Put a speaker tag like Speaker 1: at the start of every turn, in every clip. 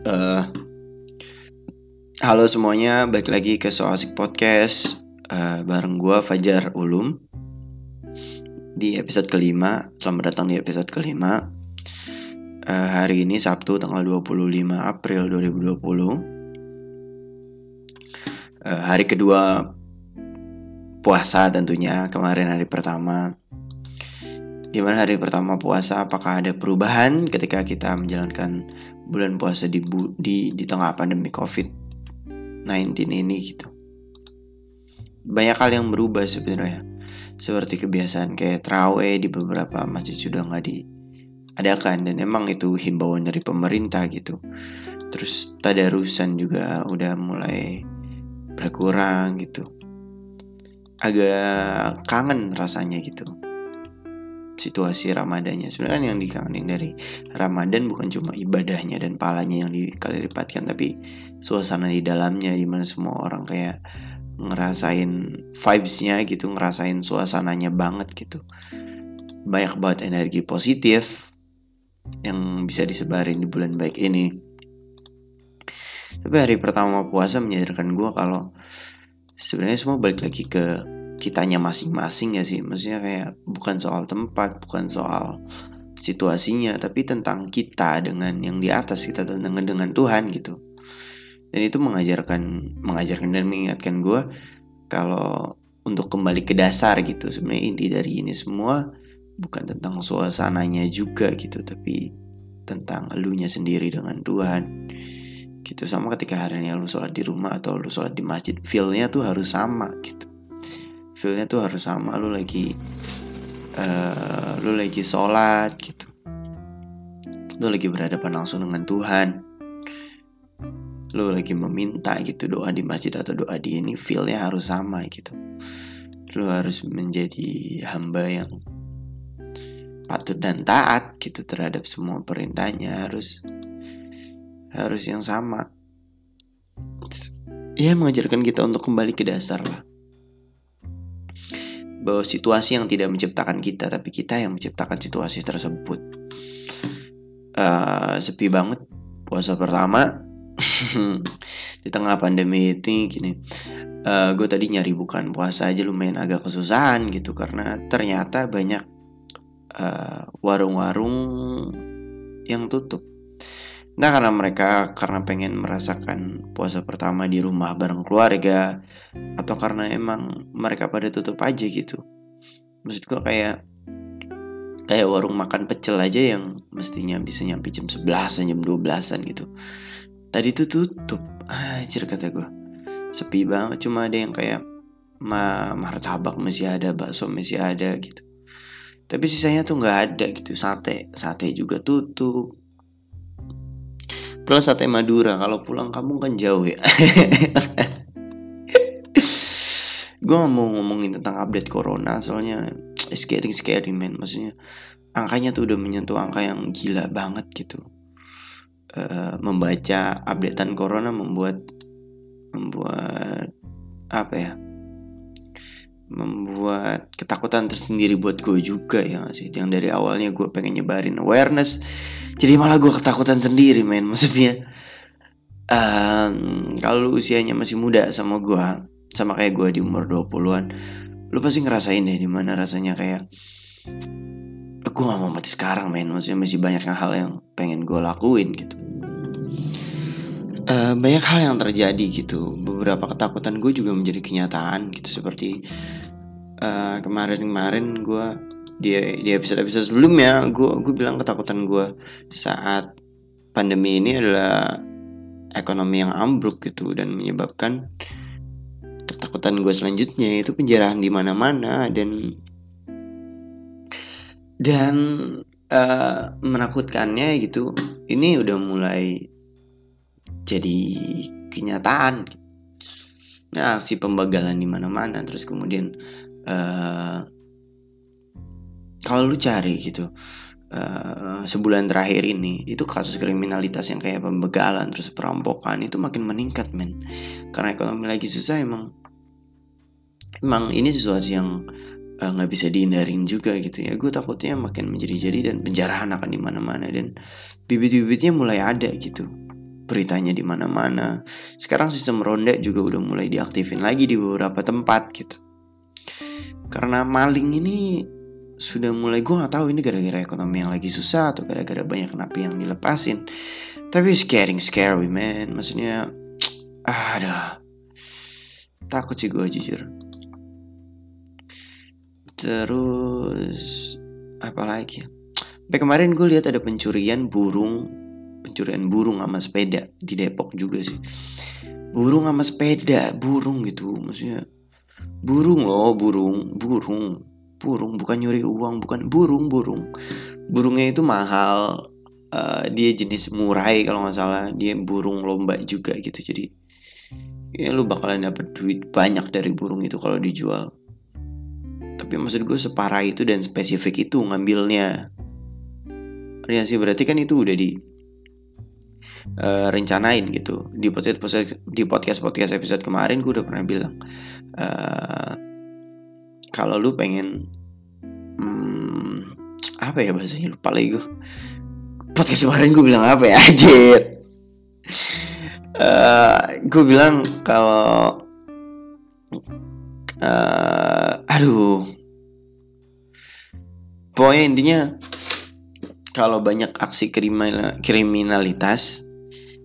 Speaker 1: Uh, halo semuanya, balik lagi ke So Asik Podcast uh, bareng gue Fajar Ulum di episode kelima. Selamat datang di episode kelima. Uh, hari ini Sabtu tanggal 25 April 2020. Uh, hari kedua puasa tentunya kemarin hari pertama. Gimana hari pertama puasa? Apakah ada perubahan ketika kita menjalankan bulan puasa di di di tengah pandemi COVID-19 ini gitu. Banyak hal yang berubah sebenarnya. Seperti kebiasaan kayak terawih di beberapa masjid sudah nggak diadakan dan emang itu himbauan dari pemerintah gitu. Terus tadarusan juga udah mulai berkurang gitu. Agak kangen rasanya gitu situasi Ramadannya. Sebenarnya kan yang dikangenin dari Ramadan bukan cuma ibadahnya dan palanya yang dikali lipatkan, tapi suasana di dalamnya di mana semua orang kayak ngerasain vibesnya gitu, ngerasain suasananya banget gitu. Banyak banget energi positif yang bisa disebarin di bulan baik ini. Tapi hari pertama puasa menyadarkan gue kalau sebenarnya semua balik lagi ke kitanya masing-masing ya sih. Maksudnya kayak bukan soal tempat bukan soal situasinya tapi tentang kita dengan yang di atas kita dengan dengan Tuhan gitu. Dan itu mengajarkan mengajarkan dan mengingatkan gue kalau untuk kembali ke dasar gitu. Sebenarnya inti dari ini semua bukan tentang suasananya juga gitu tapi tentang elunya sendiri dengan Tuhan gitu. Sama ketika hari ini lu sholat di rumah atau lu sholat di masjid feelnya tuh harus sama gitu feelnya tuh harus sama lu lagi uh, lu lagi sholat gitu. Lu lagi berhadapan langsung dengan Tuhan. Lu lagi meminta gitu doa di masjid atau doa di ini feelnya harus sama gitu. Lu harus menjadi hamba yang patut dan taat gitu terhadap semua perintahnya harus harus yang sama. Ya mengajarkan kita untuk kembali ke dasar lah bahwa situasi yang tidak menciptakan kita tapi kita yang menciptakan situasi tersebut. Uh, sepi banget puasa pertama. Di tengah pandemi ini gini uh, gue tadi nyari bukan puasa aja lumayan agak kesusahan gitu karena ternyata banyak uh, warung-warung yang tutup Nah karena mereka karena pengen merasakan puasa pertama di rumah bareng keluarga Atau karena emang mereka pada tutup aja gitu. Maksud gue kayak Kayak warung makan pecel aja yang mestinya bisa nyampe jam 11 jam 12an gitu. Tadi tuh tutup. Anjir kata gue Sepi banget cuma ada yang kayak ma martabak masih ada, bakso masih ada gitu. Tapi sisanya tuh nggak ada gitu. Sate, sate juga tutup plus sate Madura. Kalau pulang kamu kan jauh ya. Gue mau ngomongin tentang update corona soalnya getting scary man. Maksudnya angkanya tuh udah menyentuh angka yang gila banget gitu. Uh, membaca updatean corona membuat membuat apa ya membuat ketakutan tersendiri buat gue juga ya sih? Yang dari awalnya gue pengen nyebarin awareness jadi malah gue ketakutan sendiri men. Maksudnya um, kalau usianya masih muda sama gue sama kayak gue di umur 20-an lu pasti ngerasain deh di mana rasanya kayak gue gak mau mati sekarang men. Maksudnya masih banyak hal yang pengen gue lakuin gitu uh, banyak hal yang terjadi gitu. Beberapa ketakutan gue juga menjadi kenyataan gitu seperti uh, kemarin-kemarin gue di di episode episode sebelumnya gue gue bilang ketakutan gue saat pandemi ini adalah ekonomi yang ambruk gitu dan menyebabkan ketakutan gue selanjutnya itu penjarahan di mana-mana dan dan uh, menakutkannya gitu. Ini udah mulai jadi kenyataan. Nah si pembagalan di mana-mana terus kemudian uh, kalau lu cari gitu uh, sebulan terakhir ini itu kasus kriminalitas yang kayak pembegalan terus perampokan itu makin meningkat men. Karena ekonomi lagi susah emang emang ini sesuatu yang eh, nggak uh, bisa dihindarin juga gitu ya. Gue takutnya makin menjadi-jadi dan penjarahan akan di mana-mana dan bibit-bibitnya mulai ada gitu beritanya di mana-mana. Sekarang sistem ronda juga udah mulai diaktifin lagi di beberapa tempat gitu. Karena maling ini sudah mulai gue nggak tahu ini gara-gara ekonomi yang lagi susah atau gara-gara banyak napi yang dilepasin. Tapi scaring scary man, maksudnya ada takut sih gue jujur. Terus apa lagi ya? kemarin gue lihat ada pencurian burung pencurian burung sama sepeda di Depok juga sih. Burung sama sepeda burung gitu maksudnya burung loh burung burung burung bukan nyuri uang bukan burung burung. Burungnya itu mahal uh, dia jenis murai kalau nggak salah dia burung lomba juga gitu jadi ya lu bakalan dapet duit banyak dari burung itu kalau dijual. Tapi maksud gue separah itu dan spesifik itu ngambilnya. Ya sih berarti kan itu udah di uh, rencanain gitu. Di podcast di podcast podcast episode kemarin gue udah pernah bilang uh, kalau lu pengen hmm, apa ya bahasanya? Lupa lagi gue podcast kemarin gue bilang apa ya? Aja uh, gue bilang kalau uh, aduh. Pokoknya intinya kalau banyak aksi kriminal, kriminalitas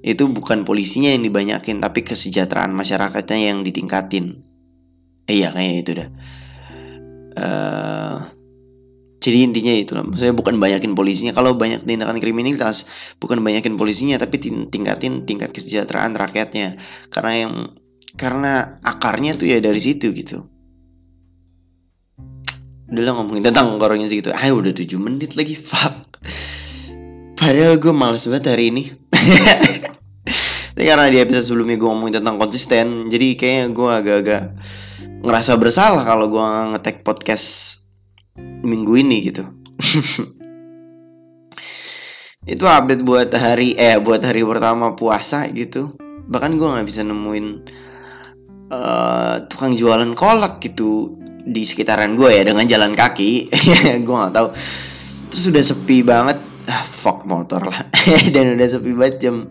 Speaker 1: itu bukan polisinya yang dibanyakin tapi kesejahteraan masyarakatnya yang ditingkatin. Eh, iya kayaknya itu dah. Uh, jadi intinya itu lah. Maksudnya bukan banyakin polisinya. Kalau banyak tindakan kriminalitas, bukan banyakin polisinya, tapi tingkatin tingkat kesejahteraan rakyatnya. Karena yang karena akarnya tuh ya dari situ gitu. Udah lah ngomongin tentang korongnya segitu. Ah udah 7 menit lagi. Fuck. Padahal gue males banget hari ini Tapi karena di episode sebelumnya gue ngomongin tentang konsisten Jadi kayaknya gue agak-agak ngerasa bersalah kalau gue ngetek podcast minggu ini gitu. Itu update buat hari eh buat hari pertama puasa gitu. Bahkan gue gak bisa nemuin uh, tukang jualan kolak gitu di sekitaran gue ya dengan jalan kaki. Gue nggak tahu. Terus udah sepi banget. Ah fuck motor lah. Dan udah sepi banget jam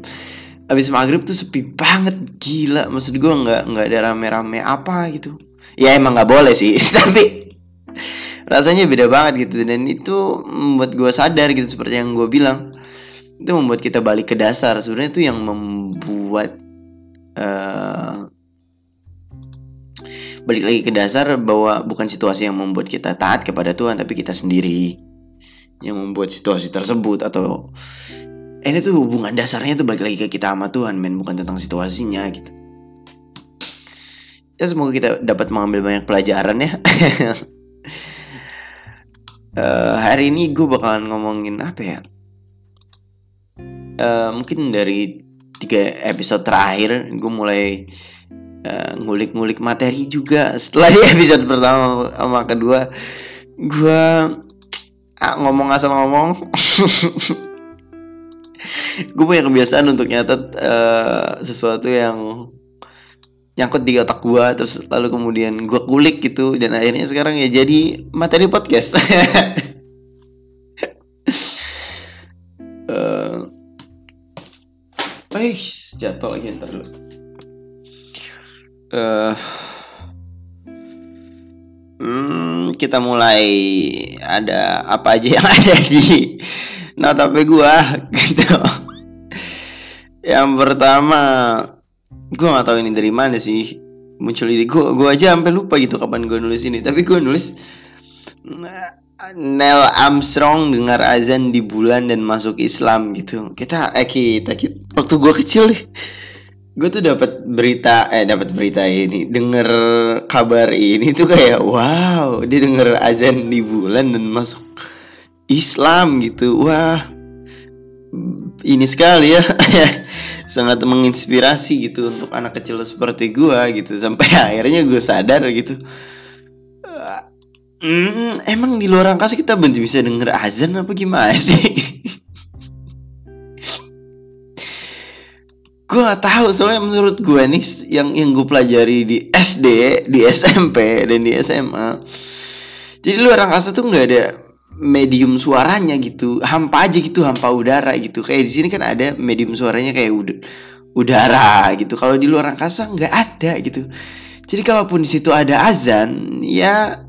Speaker 1: abis maghrib tuh sepi banget gila. Maksud gue nggak nggak ada rame-rame apa gitu. Ya emang nggak boleh sih. Tapi rasanya beda banget gitu. Dan itu membuat gue sadar gitu seperti yang gue bilang. Itu membuat kita balik ke dasar. Sebenarnya itu yang membuat uh, balik lagi ke dasar bahwa bukan situasi yang membuat kita taat kepada Tuhan tapi kita sendiri. Yang membuat situasi tersebut atau ini tuh hubungan dasarnya tuh balik lagi ke kita sama Tuhan men. Bukan tentang situasinya gitu. Ya semoga kita dapat mengambil banyak pelajaran ya. Uh, hari ini gue bakalan ngomongin apa ya? Uh, mungkin dari tiga episode terakhir gue mulai ngulik ngulik-ngulik materi juga. Setelah di episode pertama sama kedua gue ah, ngomong asal ngomong gue punya kebiasaan untuk nyatet uh, sesuatu yang nyangkut di otak gue terus lalu kemudian gue kulik gitu dan akhirnya sekarang ya jadi materi podcast. Uh, eh jatuh lagi ntar dulu. Uh, hmm, kita mulai ada apa aja yang ada di notape gua gitu. Yang pertama, gua nggak tahu ini dari mana sih muncul ini. Gua gua aja sampai lupa gitu kapan gua nulis ini. Tapi gua nulis Neil Armstrong dengar azan di bulan dan masuk Islam gitu. Kita eh kita, kita waktu gua kecil nih gue tuh dapat berita eh dapat berita ini denger kabar ini tuh kayak wow dia denger azan di bulan dan masuk Islam gitu wah ini sekali ya. Sangat menginspirasi gitu untuk anak kecil seperti gue gitu. Sampai akhirnya gue sadar gitu. Hmm, emang di luar angkasa kita bisa denger azan apa gimana sih? Gue gak tahu soalnya menurut gue nih yang yang gue pelajari di SD di SMP dan di SMA jadi luar angkasa tuh nggak ada medium suaranya gitu hampa aja gitu hampa udara gitu. Kayak di sini kan ada medium suaranya kayak ud udara gitu. Kalau di luar angkasa nggak ada gitu. Jadi kalaupun di situ ada azan ya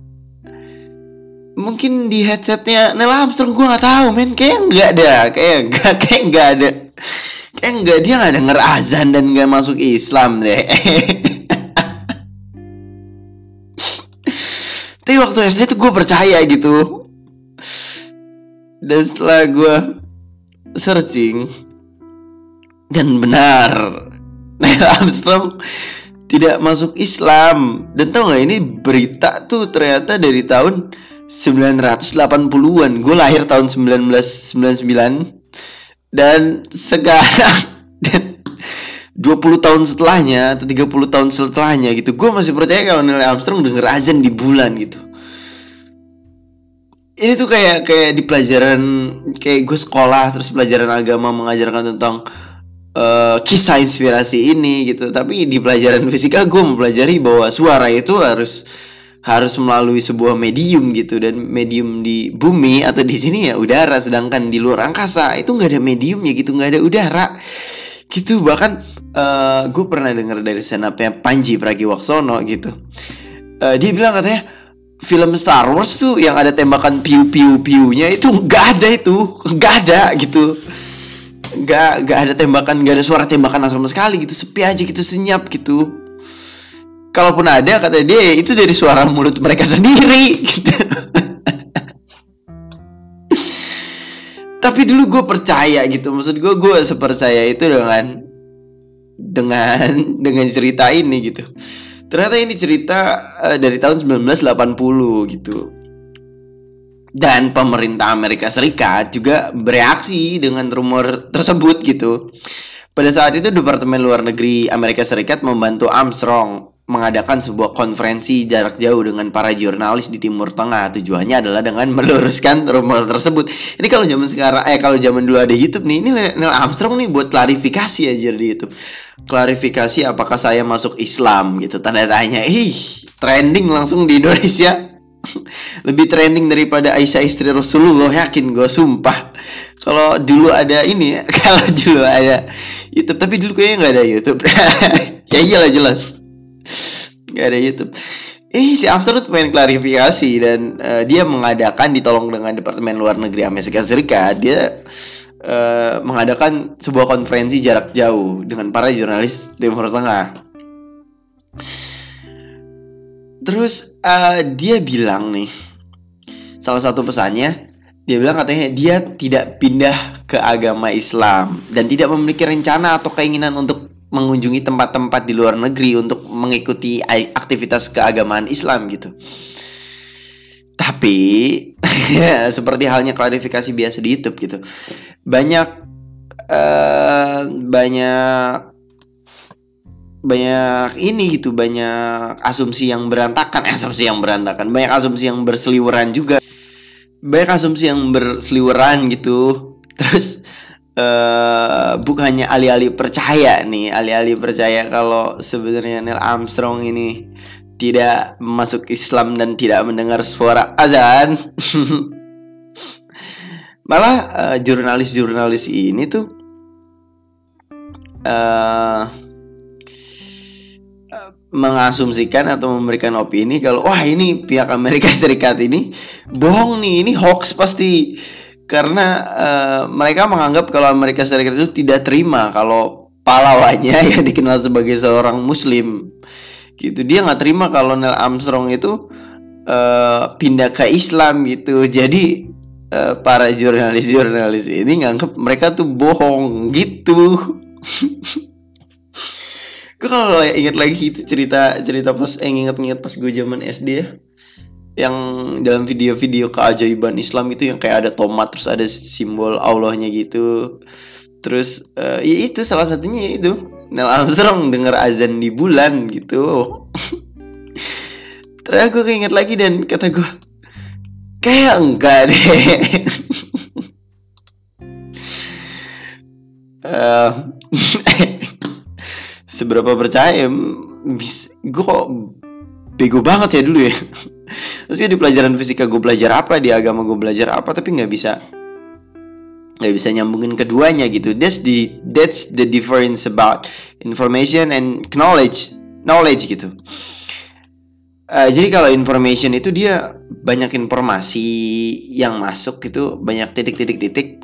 Speaker 1: mungkin di headsetnya Neil Armstrong gue nggak tahu men. Kayak nggak ada kayak nggak kayak nggak ada kayak nggak dia nggak denger azan dan nggak masuk Islam deh. Tapi waktu SD tuh gue percaya gitu dan setelah gue searching dan benar Neil Armstrong tidak masuk Islam. Dan tau gak ini berita tuh ternyata dari tahun 980-an gue lahir tahun 1999 dan sekarang dan 20 tahun setelahnya atau 30 tahun setelahnya gitu gue masih percaya kalau Neil Armstrong denger azan di bulan gitu ini tuh kayak kayak di pelajaran kayak gue sekolah terus pelajaran agama mengajarkan tentang uh, kisah inspirasi ini gitu. Tapi di pelajaran fisika gue mempelajari bahwa suara itu harus harus melalui sebuah medium gitu. Dan medium di bumi atau di sini ya udara sedangkan di luar angkasa itu nggak ada medium ya gitu nggak ada udara gitu. Bahkan uh, gue pernah dengar dari senapnya Panji Pragiwaksono gitu. Uh, dia bilang katanya film Star Wars tuh yang ada tembakan piu piu piunya itu nggak ada itu nggak ada gitu. Nggak nggak ada tembakan nggak ada suara tembakan sama sekali gitu sepi aja gitu senyap gitu. Kalaupun ada kata dia itu dari suara mulut mereka sendiri gitu. tapi dulu gue percaya gitu maksud gue gue sepercaya itu dengan dengan dengan cerita ini gitu Ternyata ini cerita uh, dari tahun 1980 gitu. Dan pemerintah Amerika Serikat juga bereaksi dengan rumor tersebut gitu. Pada saat itu Departemen Luar Negeri Amerika Serikat membantu Armstrong mengadakan sebuah konferensi jarak jauh dengan para jurnalis di Timur Tengah. Tujuannya adalah dengan meluruskan rumor tersebut. Ini kalau zaman sekarang, eh kalau zaman dulu ada YouTube nih, ini Neil Armstrong nih buat klarifikasi aja di YouTube. Klarifikasi apakah saya masuk Islam gitu tanda tanya. Ih, trending langsung di Indonesia. Lebih trending daripada Aisyah istri Rasulullah yakin gue sumpah. Kalau dulu ada ini, kalau dulu ada YouTube, tapi dulu kayaknya nggak ada YouTube. ya iyalah jelas Gak ada YouTube ini si tuh pengen klarifikasi dan uh, dia mengadakan ditolong dengan Departemen Luar Negeri Amerika Serikat dia uh, mengadakan sebuah konferensi jarak jauh dengan para jurnalis Timur Tengah. Terus uh, dia bilang nih salah satu pesannya dia bilang katanya dia tidak pindah ke agama Islam dan tidak memiliki rencana atau keinginan untuk mengunjungi tempat-tempat di luar negeri untuk mengikuti aktivitas keagamaan Islam gitu. Tapi seperti halnya klarifikasi biasa di YouTube gitu. Banyak uh, banyak banyak ini gitu, banyak asumsi yang berantakan, eh, asumsi yang berantakan, banyak asumsi yang berseliweran juga. Banyak asumsi yang berseliweran gitu. Terus uh, bukannya alih-alih percaya nih, alih-alih percaya kalau sebenarnya Neil Armstrong ini tidak masuk Islam dan tidak mendengar suara azan. Malah uh, jurnalis-jurnalis ini tuh uh, mengasumsikan atau memberikan opini kalau wah ini pihak Amerika Serikat ini bohong nih, ini hoax pasti karena uh, mereka menganggap kalau Amerika Serikat itu tidak terima kalau pahlawannya yang dikenal sebagai seorang Muslim. Gitu. Dia nggak terima kalau Neil Armstrong itu uh, pindah ke Islam gitu. Jadi uh, para jurnalis-jurnalis ini nganggap mereka tuh bohong gitu. Gue kalau inget lagi itu cerita cerita pas eh, inget-inget pas gue zaman SD ya yang dalam video-video keajaiban Islam itu yang kayak ada tomat terus ada simbol Allahnya gitu. Terus uh, ya itu salah satunya itu. Neil Armstrong dengar azan di bulan gitu. Terus aku keinget lagi dan kata gue kayak enggak deh. Uh, seberapa percaya bis gue kok bego banget ya dulu ya terus di pelajaran fisika gue belajar apa di agama gue belajar apa tapi nggak bisa nggak bisa nyambungin keduanya gitu. That's the that's the difference about information and knowledge knowledge gitu. Uh, jadi kalau information itu dia banyak informasi yang masuk gitu banyak titik-titik-titik.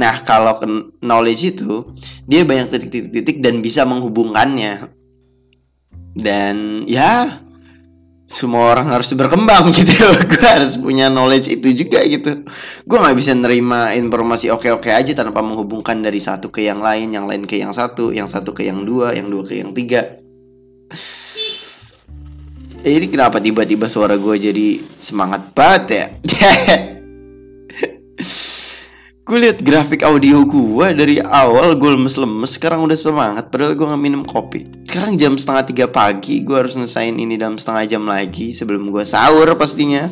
Speaker 1: Nah kalau knowledge itu dia banyak titik-titik-titik dan bisa menghubungkannya. Dan ya semua orang harus berkembang gitu. Gue harus punya knowledge itu juga gitu. Gue nggak bisa nerima informasi oke oke aja tanpa menghubungkan dari satu ke yang lain yang lain ke yang satu yang satu ke yang dua yang dua ke yang tiga. Eh, ini kenapa tiba-tiba suara gue jadi semangat banget ya gue liat grafik audio gue dari awal gue lemes-lemes sekarang udah semangat. Padahal gue nggak minum kopi. Sekarang jam setengah tiga pagi gue harus ngesain ini dalam setengah jam lagi sebelum gue sahur pastinya.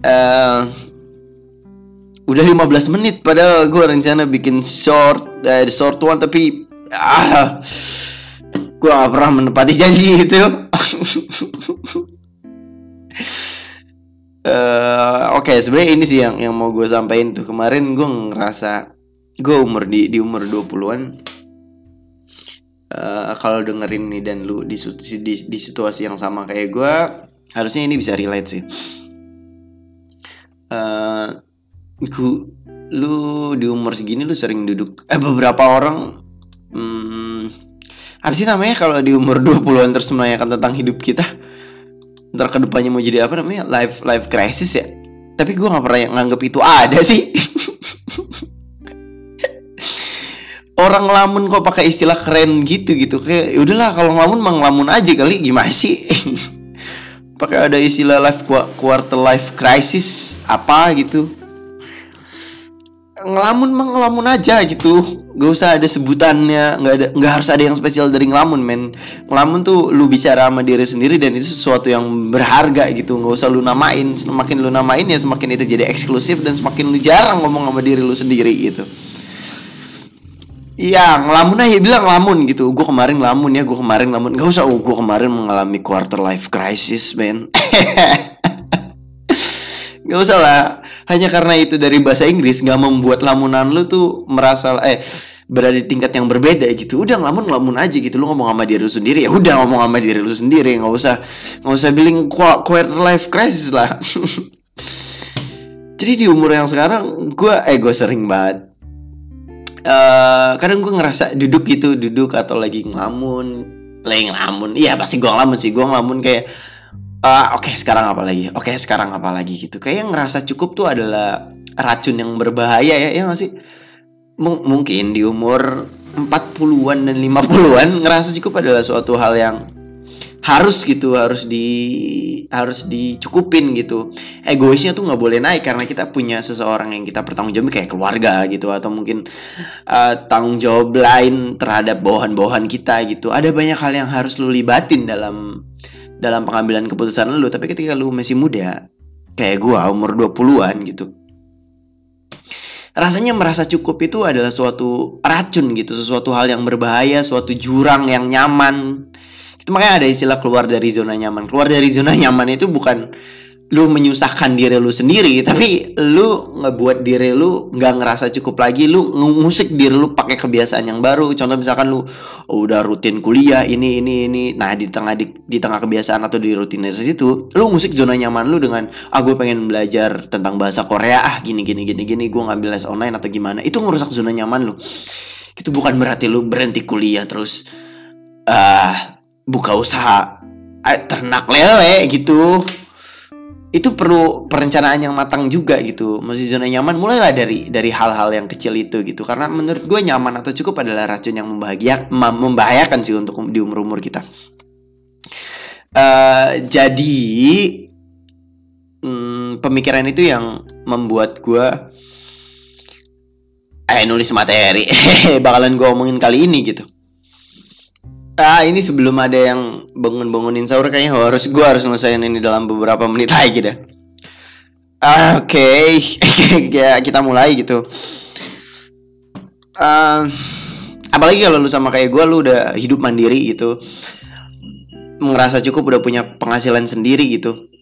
Speaker 1: Uh, udah 15 menit padahal gue rencana bikin short uh, short one tapi ah gue gak pernah menepati janji itu uh, oke okay, sebenarnya ini sih yang yang mau gue sampaikan tuh. Kemarin gue ngerasa gue umur di di umur 20-an uh, eh, kalau dengerin ini dan lu di, di di situasi yang sama kayak gue harusnya ini bisa relate sih. Uh, gue lu di umur segini lu sering duduk eh beberapa orang hmm, apa sih namanya kalau di umur 20-an terus menanyakan tentang hidup kita ntar ke depannya mau jadi apa namanya? Life life crisis ya? Tapi gue nggak pernah nganggep itu ada sih. Orang lamun kok pakai istilah keren gitu gitu. Kayak ya udahlah kalau ngelamun mang ngelamun aja kali gimana sih? Pakai ada istilah life quarter life crisis apa gitu ngelamun mah ngelamun aja gitu. Gak usah ada sebutannya nggak ada nggak harus ada yang spesial dari ngelamun men. Ngelamun tuh lu bicara sama diri sendiri dan itu sesuatu yang berharga gitu. Nggak usah lu namain. Semakin lu namain ya semakin itu jadi eksklusif dan semakin lu jarang ngomong sama diri lu sendiri gitu. Iya ngelamun aja bilang ngelamun gitu. Gue kemarin ngelamun ya Gue kemarin ngelamun. Gak usah oh, Gue kemarin mengalami quarter life crisis men. Gak usah lah hanya karena itu dari bahasa Inggris nggak membuat lamunan lu tuh merasa eh berada di tingkat yang berbeda gitu. Udah ngelamun ngelamun aja gitu. Lu ngomong sama diri lu sendiri. Ya udah ngomong sama diri lu sendiri. Nggak usah nggak usah bilang quarter life crisis lah. Jadi di umur yang sekarang gue eh gue sering banget uh, kadang gue ngerasa duduk gitu duduk atau lagi ngelamun. Lagi ngelamun. Iya pasti gue ngelamun sih. Gue ngelamun kayak uh, oke okay, sekarang apa lagi? Oke okay, sekarang apa lagi gitu. Kayak yang ngerasa cukup tuh adalah racun yang berbahaya ya ya gak sih? M mungkin di umur 40-an dan 50-an ngerasa cukup adalah suatu hal yang harus gitu harus di harus dicukupin gitu. Egoisnya tuh nggak boleh naik karena kita punya seseorang yang kita bertanggung jawab kayak keluarga gitu atau mungkin uh, tanggung jawab lain terhadap bawahan-bawahan kita gitu. Ada banyak hal yang harus lu libatin dalam dalam pengambilan keputusan lu tapi ketika lu masih muda kayak gua umur 20-an gitu rasanya merasa cukup itu adalah suatu racun gitu sesuatu hal yang berbahaya suatu jurang yang nyaman. Itu makanya ada istilah keluar dari zona nyaman. Keluar dari zona nyaman itu bukan lu menyusahkan diri lu sendiri tapi lu ngebuat diri lu nggak ngerasa cukup lagi lu ngusik diri lu pakai kebiasaan yang baru. Contoh misalkan lu oh, udah rutin kuliah ini ini ini. Nah di tengah di, di tengah kebiasaan atau di rutinitas itu lu ngusik zona nyaman lu dengan ah gue pengen belajar tentang bahasa Korea ah gini gini gini gini gue ngambil les online atau gimana. Itu ngerusak zona nyaman lu. Itu bukan berarti lu berhenti kuliah terus ah uh, buka usaha uh, ternak lele gitu itu perlu perencanaan yang matang juga gitu. Masih zona nyaman mulailah dari dari hal-hal yang kecil itu gitu. Karena menurut gue nyaman atau cukup adalah racun yang membahagia, membahayakan sih untuk di umur umur kita. Uh, jadi hmm, pemikiran itu yang membuat gue eh nulis materi bakalan gue omongin kali ini gitu Ah ini sebelum ada yang bangun-bangunin sahur kayaknya harus gue harus ngelesain ini dalam beberapa menit lagi dah. Ah, Oke, okay. ya kita mulai gitu. Uh, apalagi kalau lu sama kayak gue, lu udah hidup mandiri gitu. ngerasa cukup udah punya penghasilan sendiri gitu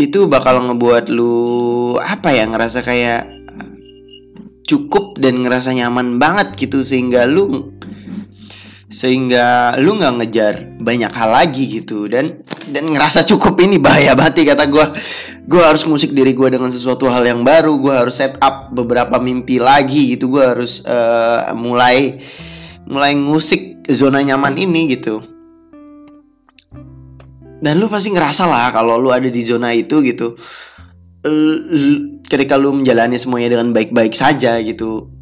Speaker 1: itu bakal ngebuat lu apa ya ngerasa kayak cukup dan ngerasa nyaman banget gitu sehingga lu sehingga lu nggak ngejar banyak hal lagi gitu. Dan dan ngerasa cukup ini bahaya banget kata gue gue harus musik diri gue dengan sesuatu hal yang baru. Gue harus set up beberapa mimpi lagi gitu. Gue harus uh, mulai mulai ngusik zona nyaman ini gitu. Dan lu pasti ngerasa lah kalau lu ada di zona itu gitu. Ketika lu menjalani semuanya dengan baik-baik saja gitu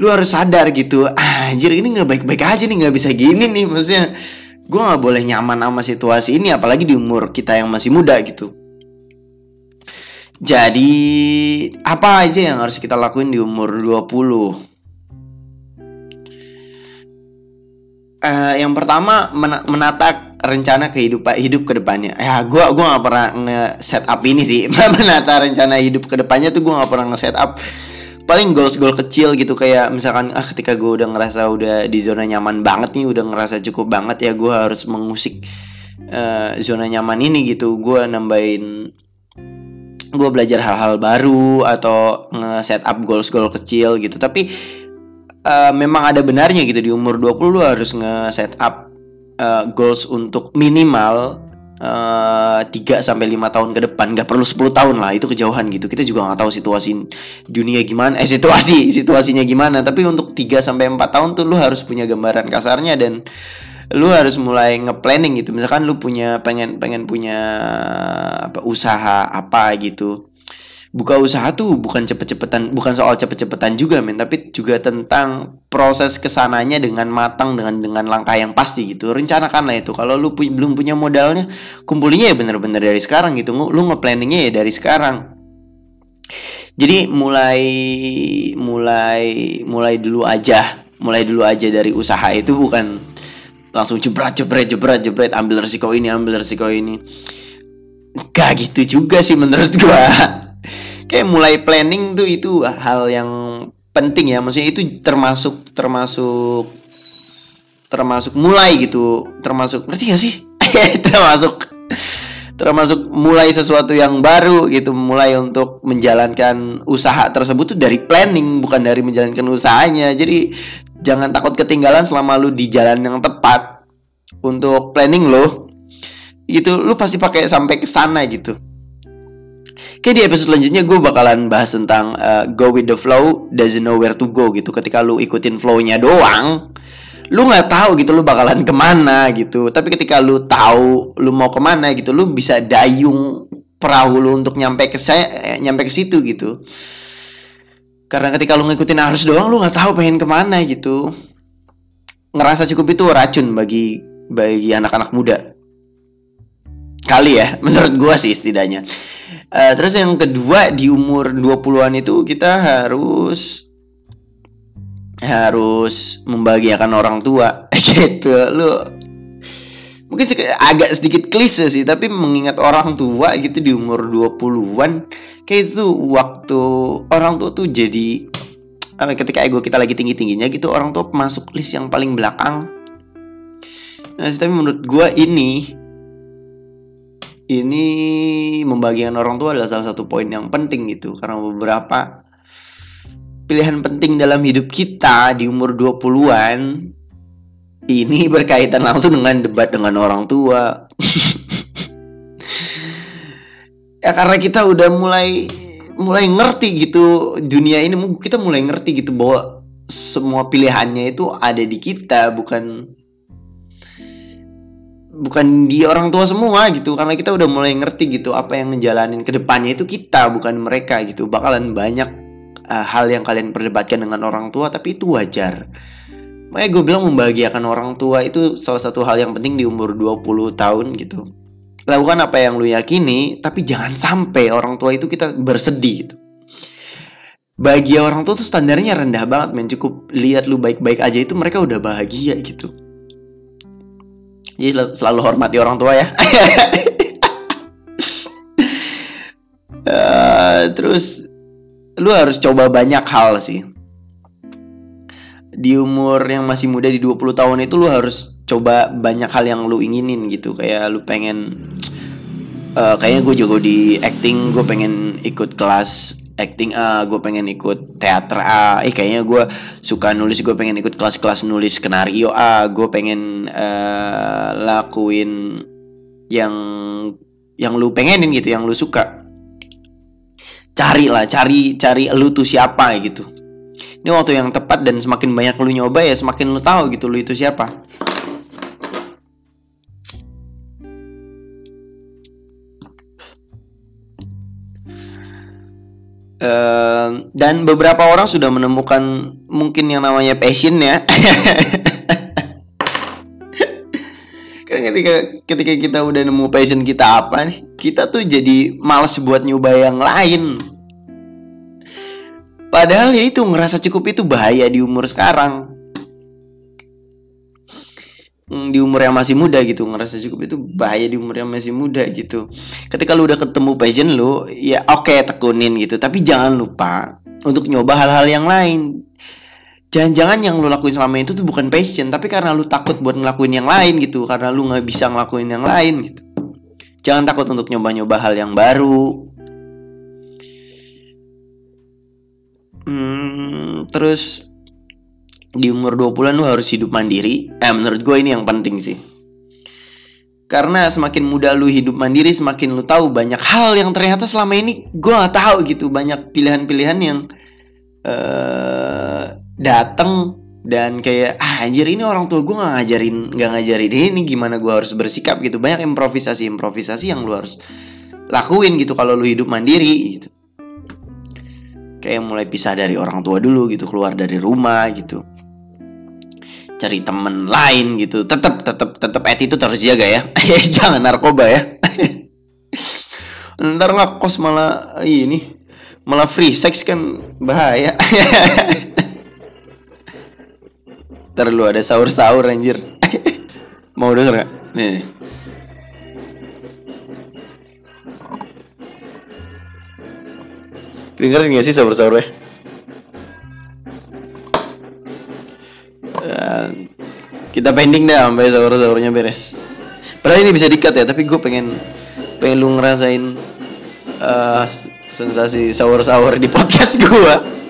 Speaker 1: lu harus sadar gitu anjir ini nggak baik-baik aja nih nggak bisa gini nih maksudnya. Gue nggak boleh nyaman sama situasi ini apalagi di umur kita yang masih muda gitu. Jadi apa aja yang harus kita lakuin di umur 20 uh, eh, yang pertama men menata rencana kehidupan hidup ke depannya ya gue gua nggak pernah nge set up ini sih. Menata rencana hidup ke depannya tuh gue nggak pernah nge set up paling goals goal kecil gitu kayak misalkan ah ketika gue udah ngerasa udah di zona nyaman banget nih udah ngerasa cukup banget ya gue harus mengusik uh, zona nyaman ini gitu. Gue nambahin gue belajar hal-hal baru atau nge-set up goals-goal kecil gitu. Tapi uh, memang ada benarnya gitu di umur 20 lu harus nge-set up uh, goals untuk minimal Eh, tiga sampai lima tahun ke depan. Nggak perlu 10 tahun lah itu kejauhan gitu. Kita juga nggak tahu situasi dunia gimana eh situasi situasinya gimana. Tapi untuk 3 sampai empat tahun tuh lu harus punya gambaran kasarnya dan lu harus mulai nge-planning gitu. Misalkan lu punya pengen pengen punya apa usaha apa gitu buka usaha tuh bukan cepet-cepetan bukan soal cepet-cepetan juga men. Tapi juga tentang proses ke sananya dengan matang dengan dengan langkah yang pasti gitu. Rencanakanlah itu. Kalau lu pu belum punya modalnya kumpulinya ya bener-bener dari sekarang gitu. Lu nge-planningnya ya dari sekarang. Jadi mulai mulai mulai dulu aja mulai dulu aja dari usaha itu bukan langsung jebret jebret jebret jebret ambil resiko ini ambil resiko ini. Gak gitu juga sih menurut gua kayak mulai planning tuh itu hal yang penting ya. Maksudnya itu termasuk termasuk termasuk mulai gitu. Termasuk ngerti gak sih? Termasuk termasuk mulai sesuatu yang baru gitu. Mulai untuk menjalankan usaha tersebut tuh dari planning bukan dari menjalankan usahanya. Jadi jangan takut ketinggalan selama lu di jalan yang tepat. Untuk planning lo gitu. Lu pasti pakai sampai ke sana gitu Kayak di episode selanjutnya gue bakalan bahas tentang uh, go with the flow, doesn't know where to go gitu. Ketika lu ikutin flownya doang, lu nggak tahu gitu lu bakalan ke mana gitu. Tapi ketika lu tahu lu mau ke mana gitu, lu bisa dayung perahu lu untuk nyampe ke saya, eh, nyampe ke situ gitu. Karena ketika lu ngikutin arus doang, lu nggak tahu pengen ke mana gitu. Ngerasa cukup itu racun bagi bagi anak-anak muda. Kali ya, menurut gua sih setidaknya. Uh, terus yang kedua di umur 20-an itu kita harus harus membahagiakan orang tua gitu. Lu mungkin agak sedikit klise sih, tapi mengingat orang tua gitu di umur 20-an kayak itu waktu orang tua tuh jadi ketika ego kita lagi tinggi-tingginya gitu orang tua masuk list yang paling belakang. Nah, tapi menurut gue ini ini membagikan orang tua adalah salah satu poin yang penting gitu karena beberapa pilihan penting dalam hidup kita di umur 20-an ini berkaitan langsung dengan debat dengan orang tua. ya karena kita udah mulai mulai ngerti gitu dunia ini kita mulai ngerti gitu bahwa semua pilihannya itu ada di kita bukan bukan di orang tua semua gitu karena kita udah mulai ngerti gitu apa yang ngejalanin ke depannya itu kita bukan mereka gitu. Bakalan banyak uh, hal yang kalian perdebatkan dengan orang tua tapi itu wajar. Makanya gue bilang membahagiakan orang tua itu salah satu hal yang penting di umur 20 tahun gitu. Lakukan apa yang lu yakini tapi jangan sampai orang tua itu kita bersedih gitu. Bahagia orang tua tuh standarnya rendah banget men. Cukup lihat lu baik-baik aja itu mereka udah bahagia gitu jadi selalu hormati orang tua ya. uh, terus lu harus coba banyak hal sih. Di umur yang masih muda di 20 tahun itu lu harus coba banyak hal yang lu inginin gitu kayak lu pengen uh, kayaknya gue jago di acting gue pengen ikut kelas acting A gue pengen ikut teater A eh kayaknya gue suka nulis gue pengen ikut kelas-kelas nulis skenario A gue pengen uh, lakuin yang yang lu pengenin gitu yang lu suka. Cari lah cari cari lu tuh siapa gitu. Ini waktu yang tepat dan semakin banyak lu nyoba ya semakin lu tahu gitu lu itu siapa Uh, dan beberapa orang sudah menemukan mungkin yang namanya passion ya. Karena ketika ketika kita udah nemu passion kita apa nih, kita tuh jadi males buat nyoba yang lain. Padahal ya itu ngerasa cukup itu bahaya di umur sekarang. Hmm, di umur yang masih muda gitu ngerasa cukup itu bahaya di umur yang masih muda gitu. Ketika lu udah ketemu passion lu ya oke okay, tekunin gitu. Tapi jangan lupa untuk nyoba hal-hal yang lain. Jangan-jangan yang lu lakuin selama itu tuh bukan passion tapi karena lu takut buat ngelakuin yang lain gitu karena lu nggak bisa ngelakuin yang lain gitu. Jangan takut untuk nyoba-nyoba hal yang baru. Hmm, terus di umur 20-an lu harus hidup mandiri. Eh menurut gue ini yang penting sih. Karena semakin muda lu hidup mandiri, semakin lu tahu banyak hal yang ternyata selama ini gue gak tahu gitu. Banyak pilihan-pilihan yang uh, datang dan kayak ah anjir ini orang tua gue nggak ngajarin nggak ngajarin ini gimana gue harus bersikap gitu banyak improvisasi improvisasi yang lu harus lakuin gitu kalau lu hidup mandiri gitu kayak mulai pisah dari orang tua dulu gitu keluar dari rumah gitu cari temen lain gitu. Tetap tetap tetap itu terus jaga ya. Jangan narkoba ya. Ntar nggak kos malah ini malah free sex kan bahaya. Ntar ada sahur sahur anjir. Mau denger gak nih. Dengerin gak sih sahur sahurnya kita pending deh sampai sahur sahurnya beres padahal ini bisa dikat ya tapi gue pengen pengen lu ngerasain uh, sensasi sahur sahur di podcast gue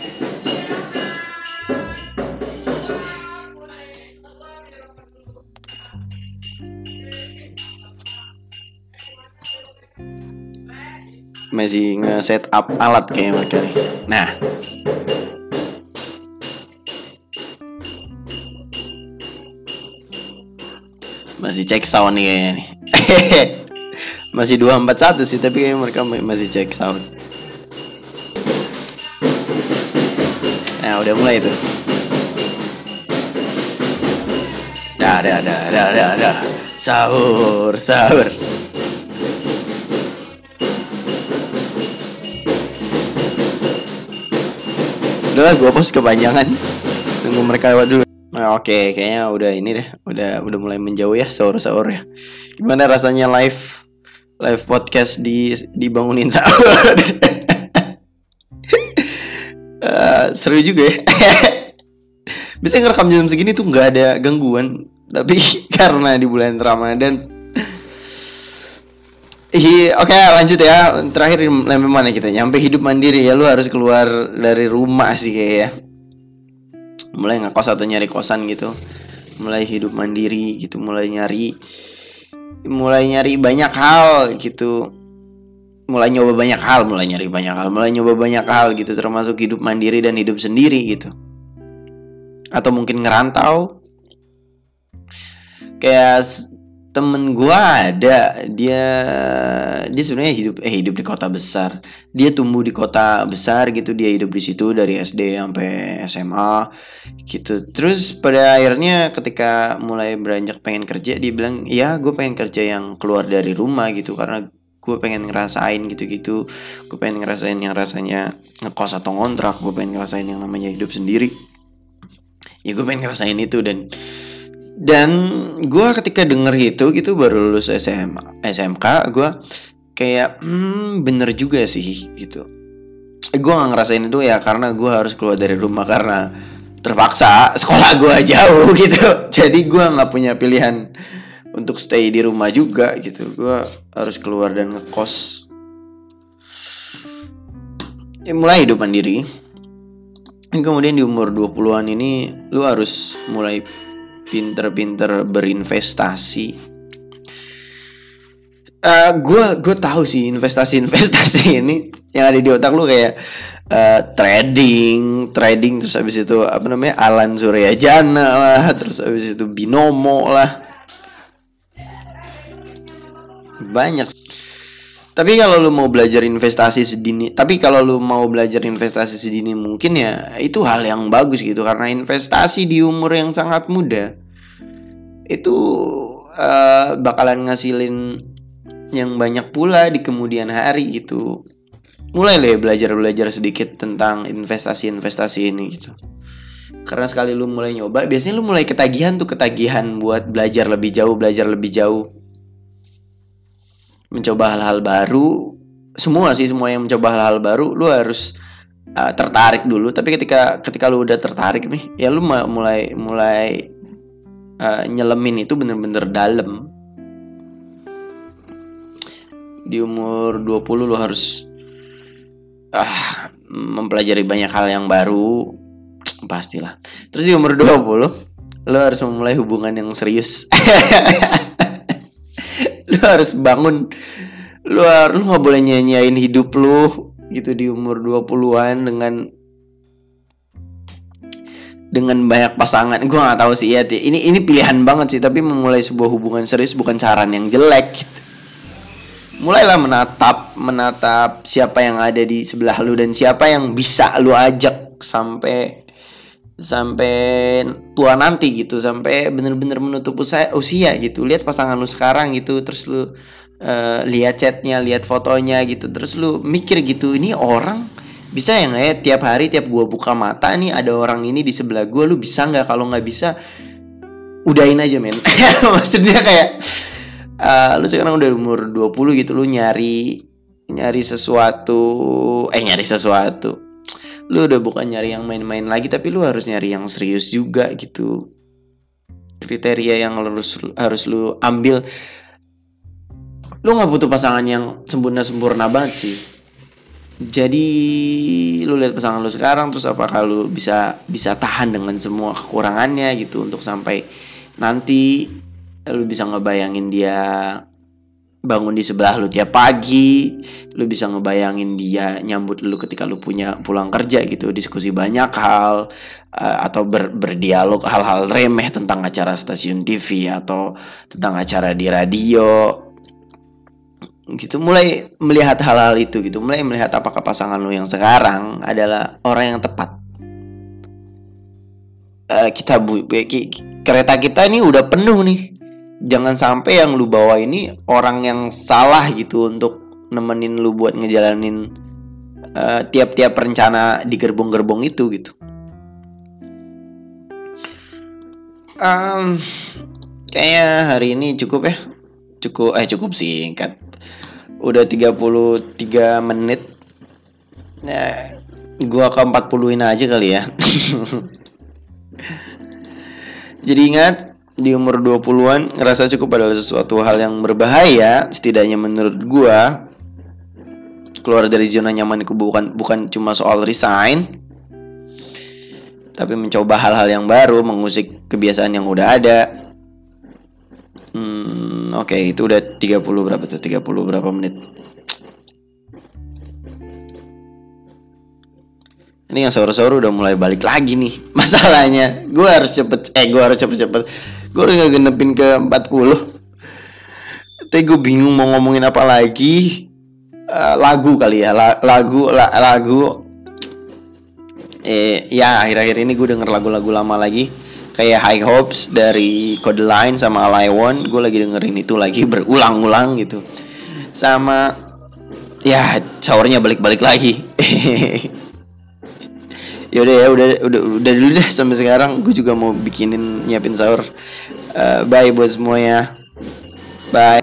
Speaker 1: masih nge-set up alat kayak mereka. Nah, masih cek sound nih kayaknya nih. Masih 241 sih tapi kayaknya mereka masih cek sound. Nah udah mulai itu dah dah dah dah dah dah. Sahur sahur. Udahlah gue pos kepanjangan. Tunggu mereka lewat dulu Oke, okay, kayaknya udah ini deh, udah udah mulai menjauh ya sahur-sahur ya. Gimana rasanya live live podcast di dibangunin sahur? uh, seru juga ya. Biasanya ngerekam jam segini tuh nggak ada gangguan, tapi karena di bulan Ramadan. Oke okay, lanjut ya. Terakhir sampai mana kita? Nyampe hidup mandiri ya, lu harus keluar dari rumah sih kayak ya mulai ngekos atau nyari kosan gitu. Mulai hidup mandiri gitu mulai nyari mulai nyari banyak hal gitu. Mulai nyoba banyak hal mulai nyari banyak hal mulai nyoba banyak hal gitu termasuk hidup mandiri dan hidup sendiri gitu. Atau mungkin ngerantau. Kayak temen gue ada. Dia dia sebenarnya hidup eh hidup di kota besar. Dia tumbuh di kota besar gitu. Dia hidup di situ dari SD sampai SMA gitu. Terus pada akhirnya ketika mulai beranjak pengen kerja dia bilang ya gue pengen kerja yang keluar dari rumah gitu. Karena gue pengen ngerasain gitu-gitu. Gue pengen ngerasain yang rasanya ngekos atau ngontrak. Gue pengen ngerasain yang namanya hidup sendiri. Ya gue pengen ngerasain itu dan dan gue ketika denger itu gitu baru lulus SMA SMK gue kayak hmm, bener juga sih gitu. Gue gak ngerasain itu ya karena gue harus keluar dari rumah karena terpaksa sekolah gue jauh gitu. Jadi gue nggak punya pilihan untuk stay di rumah juga gitu. Gue harus keluar dan ngekos. Ya, mulai hidup mandiri. Kemudian di umur 20-an ini lu harus mulai pinter-pinter berinvestasi uh, gue gue tahu sih investasi-investasi ini yang ada di otak lu kayak uh, trading, trading terus habis itu apa namanya Alan Suryajana lah, terus habis itu binomo lah. Banyak. Tapi kalau lu mau belajar investasi sedini, tapi kalau lu mau belajar investasi sedini mungkin ya itu hal yang bagus gitu. Karena investasi di umur yang sangat muda itu uh, bakalan ngasilin yang banyak pula di kemudian hari gitu. Mulai deh belajar belajar sedikit tentang investasi investasi ini gitu. Karena sekali lu mulai nyoba biasanya lu mulai ketagihan tuh ketagihan buat belajar lebih jauh belajar lebih jauh mencoba hal-hal baru. Semua sih semua yang mencoba hal-hal baru lu harus uh, tertarik dulu. Tapi ketika ketika lu udah tertarik nih ya lu mulai mulai uh, nyelemin itu bener-bener dalam. Di umur 20 lu harus ah mempelajari banyak hal yang baru. Pastilah. Terus di umur 20 lu harus memulai hubungan yang serius lu harus bangun lu harus lu nggak boleh nyanyain hidup lu gitu di umur 20-an dengan dengan banyak pasangan gue nggak tahu sih ya ini ini pilihan banget sih tapi memulai sebuah hubungan serius bukan saran yang jelek gitu. mulailah menatap menatap siapa yang ada di sebelah lu dan siapa yang bisa lu ajak sampai sampai tua nanti gitu sampai bener-bener menutup usia, usia gitu. Lihat pasangan lu sekarang gitu terus lu uh, lihat chatnya lihat fotonya gitu. Terus lu mikir gitu ini orang bisa ya nggak ya? Tiap hari tiap gua buka mata nih ada orang ini di sebelah gua lu bisa nggak? Kalau nggak bisa udahin aja men. Maksudnya kayak uh, lu sekarang udah umur 20 gitu lu nyari nyari sesuatu eh nyari sesuatu lu udah bukan nyari yang main-main lagi tapi lu harus nyari yang serius juga gitu. Kriteria yang harus harus lu ambil. Lu nggak butuh pasangan yang sempurna sempurna banget sih. Jadi lu lihat pasangan lu sekarang terus apakah lu bisa bisa tahan dengan semua kekurangannya gitu untuk sampai nanti lu bisa ngebayangin dia bangun di sebelah lu tiap pagi lu bisa ngebayangin dia nyambut lu ketika lu punya pulang kerja gitu diskusi banyak hal uh, atau ber, berdialog hal-hal remeh tentang acara stasiun TV atau tentang acara di radio. Gitu mulai melihat hal-hal itu gitu mulai melihat apakah pasangan lu yang sekarang adalah orang yang tepat. Uh, kita bu kereta kita ini udah penuh nih jangan sampai yang lu bawa ini orang yang salah gitu untuk nemenin lu buat ngejalanin uh, tiap-tiap rencana di gerbong-gerbong itu gitu. Um, kayaknya hari ini cukup ya. Cukup eh cukup singkat. Udah 33 menit. Ya gua ke 40-in aja kali ya. Jadi ingat di umur 20-an ngerasa cukup adalah sesuatu hal yang berbahaya setidaknya menurut gua keluar dari zona nyaman itu bukan bukan cuma soal resign tapi mencoba hal-hal yang baru mengusik kebiasaan yang udah ada Oke, okay, itu udah 30 berapa tuh? 30 berapa menit? Ini yang sahur-sahur udah mulai balik lagi nih Masalahnya Gue harus cepet Eh gue harus cepet-cepet Gue udah gak genepin ke 40 Tapi gue bingung mau ngomongin apa lagi. Uh, Lagu kali ya Lagu la, Lagu. Eh ya akhir-akhir ini gue denger lagu-lagu lama lagi. Kayak High Hopes dari Code Line sama One gue lagi dengerin itu lagi berulang-ulang gitu. Sama ya showernya balik-balik lagi yaudah ya udah udah udah dulu deh sampai sekarang. Gue juga mau bikinin nyiapin sahur. Uh, bye buat semuanya. Bye